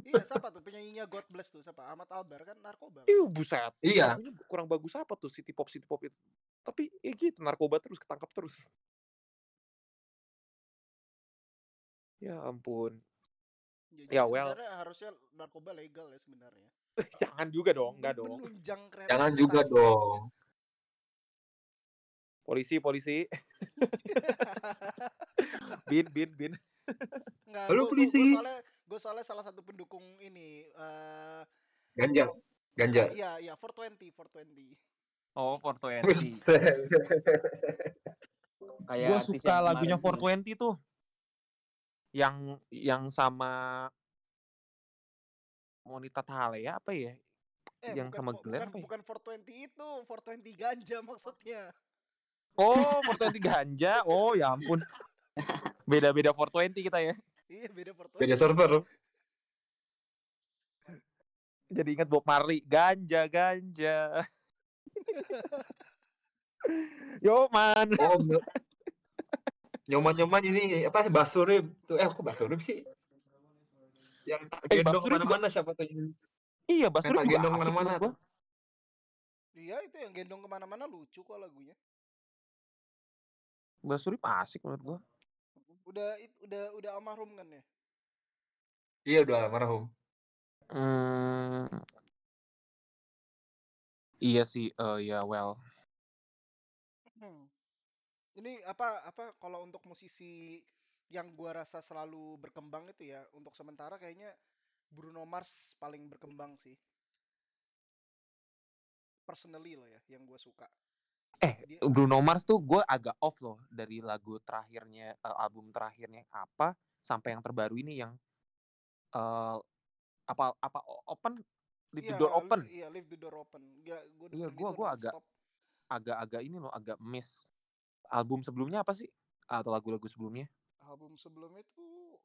[SPEAKER 1] Iya siapa tuh penyanyinya God Bless tuh siapa Ahmad Albar kan narkoba kan?
[SPEAKER 2] Ih buset.
[SPEAKER 3] Iya.
[SPEAKER 2] Lagunya kurang bagus apa tuh city pop city pop itu. Tapi ya gitu narkoba terus ketangkap terus. Ya ampun.
[SPEAKER 1] Ya,
[SPEAKER 2] Ya, well.
[SPEAKER 1] sebenarnya harusnya narkoba legal ya sebenarnya
[SPEAKER 2] Jangan juga dong, enggak dong.
[SPEAKER 3] Jangan juga dong.
[SPEAKER 2] Polisi, polisi. bin, bin, bin.
[SPEAKER 1] Nggak,
[SPEAKER 3] Halo,
[SPEAKER 1] gua-
[SPEAKER 3] polisi.
[SPEAKER 1] Gue soalnya, gua soalnya salah satu pendukung ini. eh
[SPEAKER 3] Ganja. Ganja.
[SPEAKER 1] iya, iya, 420, 420.
[SPEAKER 2] Oh, 420.
[SPEAKER 4] kayak
[SPEAKER 2] Gue suka lagunya
[SPEAKER 4] kemarin
[SPEAKER 2] 420 tuh. Yang yang sama Monita Thalea apa ya?
[SPEAKER 1] Eh,
[SPEAKER 2] Yang
[SPEAKER 1] bukan,
[SPEAKER 2] sama Glenn
[SPEAKER 1] bukan,
[SPEAKER 2] apa ya?
[SPEAKER 1] bukan 420 itu, 420 ganja maksudnya.
[SPEAKER 2] Oh, 420 ganja. Oh, ya ampun. Beda-beda 420 kita ya.
[SPEAKER 1] Iya, beda 420.
[SPEAKER 3] Beda server.
[SPEAKER 2] Jadi ingat Bob Marley, ganja, ganja. Yo man.
[SPEAKER 3] Oh, nyo- nyoman-nyoman ini apa basurib tuh eh kok basurib sih? Yang tak
[SPEAKER 2] Eh,
[SPEAKER 3] gendong
[SPEAKER 2] ke
[SPEAKER 3] mana-mana siapa tuh
[SPEAKER 2] Iya, Basuri
[SPEAKER 3] tak gendong
[SPEAKER 2] gua.
[SPEAKER 1] Iya, itu yang gendong ke mana-mana lucu kok lagunya.
[SPEAKER 2] Basuri asik menurut gua.
[SPEAKER 1] Udah it- udah udah almarhum kan ya?
[SPEAKER 3] Iya udah almarhum.
[SPEAKER 2] Hmm. Iya sih, eh ya well.
[SPEAKER 1] Hmm. Ini apa apa kalau untuk musisi yang gua rasa selalu berkembang itu ya, untuk sementara kayaknya Bruno Mars paling berkembang sih. Personally loh ya, yang gua suka.
[SPEAKER 2] Eh,
[SPEAKER 1] Dia-
[SPEAKER 2] Bruno Mars tuh gue agak off loh dari lagu terakhirnya, eh, album terakhirnya apa sampai yang terbaru ini yang eh apa apa open Leave the
[SPEAKER 1] Iya,
[SPEAKER 2] Door Open
[SPEAKER 1] Iya, leave the door open. Ya, gua
[SPEAKER 2] Iya, gua- gua agak-
[SPEAKER 1] nonstop.
[SPEAKER 2] agak-agak ini loh agak miss album sebelumnya apa sih atau lagu-lagu sebelumnya
[SPEAKER 1] album sebelumnya tuh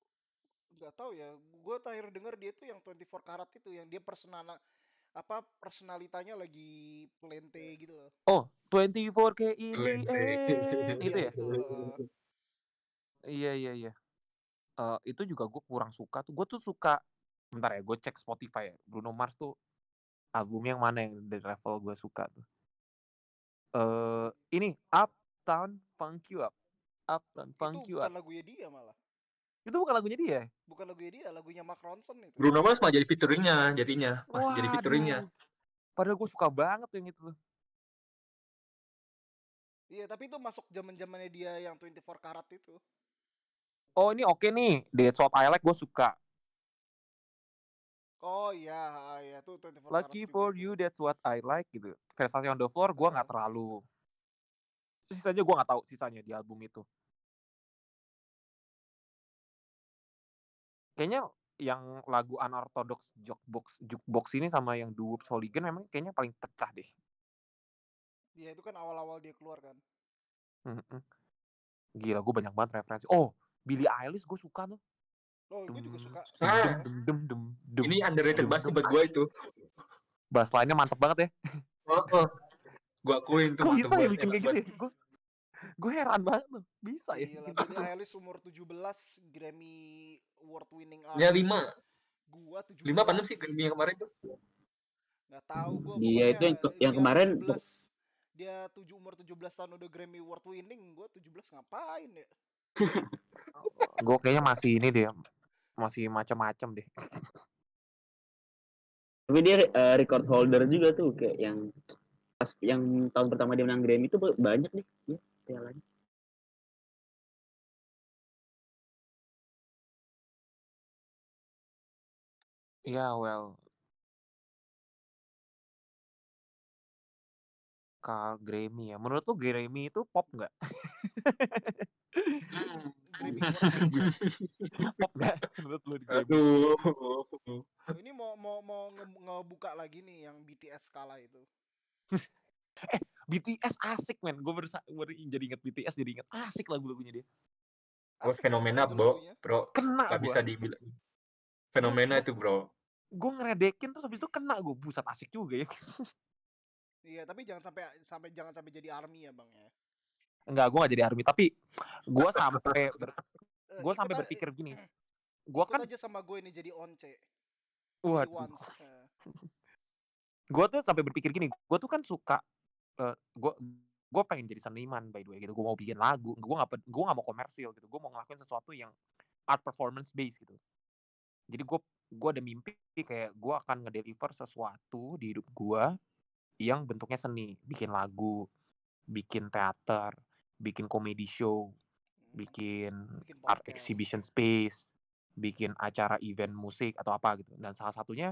[SPEAKER 1] nggak tahu ya gue terakhir denger dia tuh yang 24 karat itu yang dia personal apa personalitanya lagi plente gitu loh.
[SPEAKER 2] Oh, 24K in the
[SPEAKER 3] Plente.
[SPEAKER 2] end. Itu
[SPEAKER 1] Iya
[SPEAKER 2] ya?
[SPEAKER 1] itu. heeh.
[SPEAKER 2] Iya, iya, iya. Eh, itu juga gue kurang suka tuh. Gue tuh suka bentar ya, gue cek Spotify ya. Bruno Mars tuh albumnya yang mana yang dari level gue suka tuh. Eh, ini Uptown Funk You Up. Uptown Funk
[SPEAKER 1] Itu
[SPEAKER 2] You
[SPEAKER 1] bukan
[SPEAKER 2] Up.
[SPEAKER 1] lagunya dia malah.
[SPEAKER 2] Itu bukan lagunya dia.
[SPEAKER 1] Bukan lagunya dia, lagunya Mark Ronson itu.
[SPEAKER 3] Bruno Mars malah jadi featuringnya jadinya masih jadi featuringnya
[SPEAKER 2] Waduh. Padahal gue suka banget tuh yang itu tuh.
[SPEAKER 1] Iya, tapi itu masuk zaman-zamannya dia yang 24 karat itu.
[SPEAKER 2] Oh ini oke nih, That's What I Like gue suka.
[SPEAKER 1] Oh iya, ah, iya tuh 24 karat
[SPEAKER 2] Lucky for you, that's what I like gitu. Versace on the floor gue nggak
[SPEAKER 1] Heeh.
[SPEAKER 2] Terlalu. Sisanya gue nggak tahu sisanya di album itu. Kayaknya yang lagu unorthodox jukebox jukebox ini sama yang Whoops Hooligan memang kayaknya paling pecah deh.
[SPEAKER 1] Iya, itu kan awal-awal dia keluar kan.
[SPEAKER 2] Mm-mm. Gila, gue banyak banget referensi. Oh, Billie Eilish gue suka tuh.
[SPEAKER 1] Oh, gue juga suka.
[SPEAKER 2] dum,
[SPEAKER 3] Ah.
[SPEAKER 2] dum, dum, dum, dum, dum,
[SPEAKER 3] ini underrated
[SPEAKER 2] dum.
[SPEAKER 3] buat gue itu
[SPEAKER 2] Bass line-nya mantep banget ya.
[SPEAKER 3] oh, oh. Gue akuin tuh
[SPEAKER 2] Kok bisa ya bikin kayak gitu ya? Gue gue heran banget loh. Bisa ya
[SPEAKER 1] Gila, Billie Eilish umur 17 Grammy award winning
[SPEAKER 3] ya
[SPEAKER 1] artist.
[SPEAKER 3] lima
[SPEAKER 1] Gua 17.
[SPEAKER 3] lima apa enam sih Grammy yang kemarin tuh
[SPEAKER 1] Nggak tahu gua.
[SPEAKER 4] Dia itu yang yang kemarin
[SPEAKER 1] 17 dia 7 umur 17 tahun udah Grammy award winning, gua 17 ngapain ya?
[SPEAKER 2] gue kayaknya masih ini deh masih macam-macam deh
[SPEAKER 4] Tapi dia eh, record holder juga tuh kayak yang pas yang tahun pertama dia menang Grammy itu ba- banyak deh ya pialanya.
[SPEAKER 2] ya well. Kal Grammy ya menurut lu Grammy itu pop nggak? Pop nggak? Menurut lu di Grammy?
[SPEAKER 3] Aduh.
[SPEAKER 1] Ini mau mau mau nge- ngebuka lagi nih yang BTS kalah itu.
[SPEAKER 2] BTS asik men. Gue baru, baru jadi inget BTS jadi inget. Asik lagu-lagunya dia.
[SPEAKER 3] Gue
[SPEAKER 1] Asik
[SPEAKER 3] fenomena
[SPEAKER 1] lagu-
[SPEAKER 3] bro. bro
[SPEAKER 2] kena
[SPEAKER 3] gak
[SPEAKER 2] gue
[SPEAKER 3] bisa dibilang. Fenomena itu bro.
[SPEAKER 2] Gue ngeredekin terus habis itu kena gue buset asik juga ya.
[SPEAKER 1] Iya, tapi jangan sampai sampai jangan sampai jadi army ya, Bang ya.
[SPEAKER 2] enggak gue gak jadi army. Tapi gue sampai ber,
[SPEAKER 1] Eh,
[SPEAKER 2] gue sampai berpikir gini. gue
[SPEAKER 1] ikut
[SPEAKER 2] kan
[SPEAKER 1] aja sama gue ini jadi once.
[SPEAKER 2] Waduh.
[SPEAKER 1] Eh,
[SPEAKER 2] gue tuh sampai berpikir gini gue tuh kan suka gue gue pengen jadi seniman by the way gitu. Gue mau bikin lagu gue nggak gue nggak mau komersil gitu. Gue mau ngelakuin sesuatu yang art performance based gitu. Jadi gue gue ada mimpi kayak gue akan ngedeliver sesuatu di hidup gue yang bentuknya seni. Bikin lagu bikin teater bikin komedi show bikin
[SPEAKER 1] Bikin
[SPEAKER 2] art exhibition space bikin acara event musik atau apa gitu. Dan salah satunya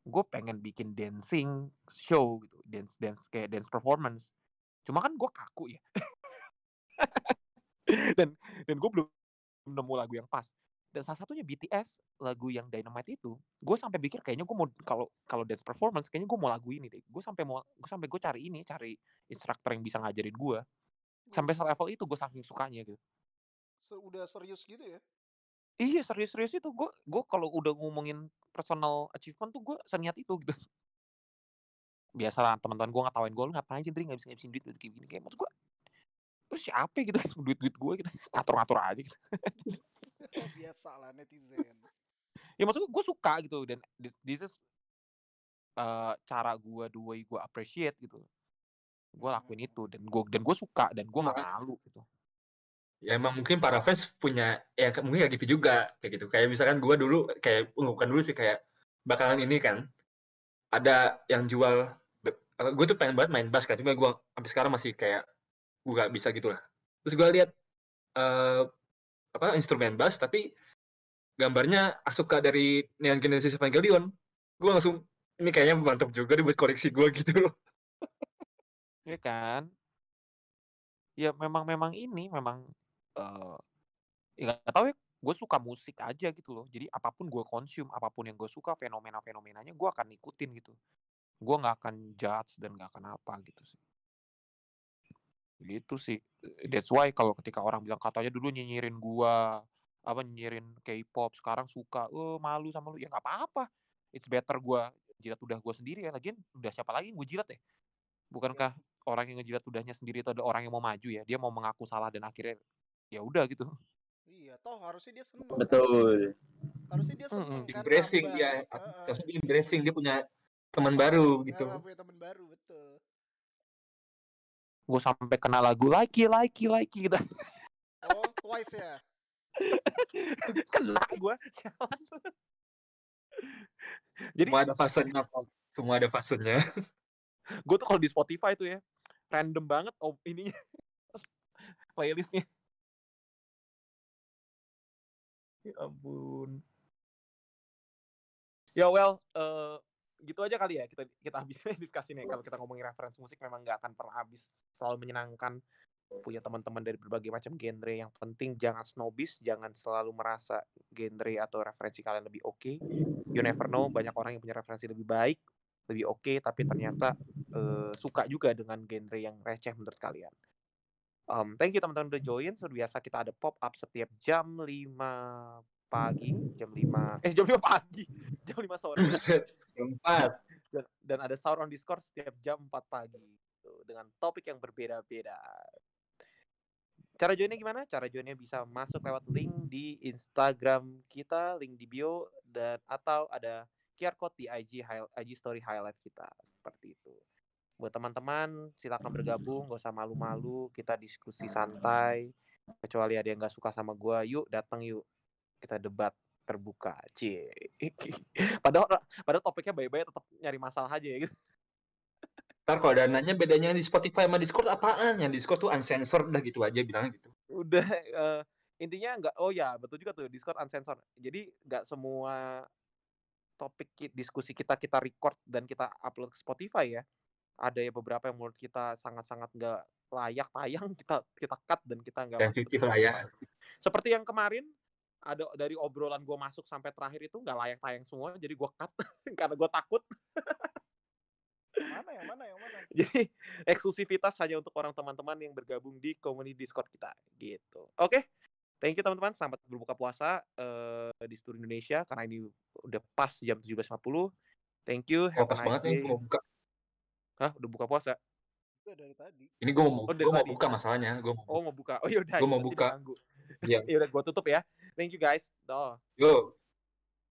[SPEAKER 2] gue pengen bikin dancing show gitu dance dance kayak dance performance. Cuma kan gue kaku ya. Dan dan gue belum nemu lagu yang pas. Dan salah satunya BTS lagu yang Dynamite itu gue sampai pikir kayaknya gue mau kalau kalau dance performance kayaknya gue mau lagu ini deh. Gue sampai mau gue sampai gue cari ini cari instruktur yang bisa ngajarin gue. Sampai selevel itu gue saking sukanya gitu.
[SPEAKER 1] Se- udah serius gitu ya.
[SPEAKER 2] Iya serius-serius itu gue gue kalau udah ngomongin personal achievement tuh gue seniat itu gitu. Biasalah teman-teman gue ngetawain gue lu ngapain sih nggak bisa ngabisin duit kayak gini kayak maksud gue terus siapa gitu duit duit gue gitu ngatur-ngatur aja gitu.
[SPEAKER 1] Biasa lah netizen.
[SPEAKER 2] Ya maksud gue gue suka gitu dan thi- this is eh, cara gue the way gue appreciate gitu. Gue lakuin itu dan gue dan gue suka dan gue nggak
[SPEAKER 3] Nah.
[SPEAKER 2] malu gitu.
[SPEAKER 3] Ya emang mungkin para fans punya ya mungkin kayak gitu juga kayak gitu. Kayak misalkan gua dulu kayak bukan dulu sih kayak bakalan ini kan ada yang jual gue tuh pengen banget main bass kan cuma gua sampai sekarang masih kayak gua gak bisa gitu lah. Terus gua lihat eh apa instrumen bass tapi gambarnya Asuka dari Neon Genesis Evangelion. Gua langsung ini kayaknya mantap juga nih buat koleksi gua gitu. Loh
[SPEAKER 2] Ya kan? Ya memang memang ini memang eh ya nggak tahu ya gue suka musik aja gitu loh. Jadi apa pun gue consume apa pun yang gue suka fenomena fenomenanya gue akan ikutin gitu. Gue nggak akan judge dan nggak akan apa gitu sih. Gitu sih. That's why kalau ketika orang bilang katanya dulu nyinyirin gua apa nyinyirin K-pop sekarang suka oh malu sama lu. Ya nggak apa-apa. It's better gua jilat udah gue sendiri ya. Lagian udah siapa lagi gue jilat ya? Bukankah orang yang ngejilat udahnya sendiri itu ada orang yang mau maju ya? Dia mau mengaku salah dan akhirnya ya udah gitu.
[SPEAKER 1] Iya, toh harusnya dia seneng.
[SPEAKER 4] Betul.
[SPEAKER 1] Harusnya dia seneng
[SPEAKER 3] di
[SPEAKER 1] kan
[SPEAKER 3] embracing
[SPEAKER 1] nambah.
[SPEAKER 3] dia harusnya di embracing dia punya teman baru gitu.
[SPEAKER 1] Nah, punya teman baru, betul.
[SPEAKER 2] gue sampai kena lagu likey likey likey gitu.
[SPEAKER 1] Oh, twice ya.
[SPEAKER 2] kena gue jadi
[SPEAKER 3] semua ada fasenya semua ada fasenya.
[SPEAKER 2] Gue tuh kalau di Spotify tuh ya random banget oh ininya. Playlistnya ya ampun. Ya well eh, gitu aja kali ya kita kita habisnya diskusi nih kalau kita ngomongin referensi musik memang nggak akan pernah habis. Selalu menyenangkan punya teman-teman dari berbagai macam genre. Yang penting jangan snobis jangan selalu merasa genre atau referensi kalian lebih oke. You never know banyak orang yang punya referensi lebih baik lebih oke tapi ternyata eh, suka juga dengan genre yang receh menurut kalian. Um, thank you teman-teman udah join. Seperti biasa kita ada pop up setiap jam 5 pagi, jam 5 eh jam 5 pagi, jam 5 sore
[SPEAKER 3] empat
[SPEAKER 2] dan, dan ada sahur on Discord setiap jam 4 pagi gitu, dengan topik yang berbeda-beda. Cara joinnya gimana? Cara joinnya bisa masuk lewat link di Instagram kita, link di bio dan atau ada QR code di IG IG story highlight kita seperti. Buat teman-teman silakan bergabung, gak usah malu-malu, kita diskusi santai. Kecuali ada yang nggak suka sama gua, yuk datang yuk kita debat terbuka, cie. padahal padahal topiknya baik-baik tetap nyari masalah aja ya gitu.
[SPEAKER 3] ntar kalau dananya bedanya di Spotify sama Discord apaan yang Discord tuh uncensored dah gitu aja bilangnya gitu
[SPEAKER 2] Udah eh, intinya nggak oh ya betul juga tuh Discord unsensor. Jadi nggak semua topik diskusi kita kita record dan kita upload ke Spotify ya. Ada ya beberapa yang menurut kita sangat-sangat nggak layak tayang kita kita cut dan kita nggak
[SPEAKER 3] ya
[SPEAKER 2] Spotify. Seperti yang kemarin ada dari obrolan gue masuk sampai terakhir itu nggak layak tayang semua jadi gue cut karena gue takut
[SPEAKER 1] Mana yang mana yang mana?
[SPEAKER 2] jadi eksklusivitas hanya untuk orang teman-teman yang bergabung di komunitas Discord kita gitu. Oke. Thank you teman-teman, selamat berbuka puasa eh, di seluruh Indonesia karena ini udah pas jam 17.50. Thank you,
[SPEAKER 3] oh
[SPEAKER 2] have a
[SPEAKER 3] pas banget nih buka
[SPEAKER 2] Hah, udah buka puasa?
[SPEAKER 1] Itu dari tadi.
[SPEAKER 3] ini gue mau
[SPEAKER 2] Oh,
[SPEAKER 3] gue mau buka masalahnya gue mau
[SPEAKER 2] Oh, mau buka. Oh, yaudah.
[SPEAKER 3] Gua mau buka. Iya.
[SPEAKER 2] ya udah, gua tutup ya. Thank you guys. Dah.
[SPEAKER 3] yo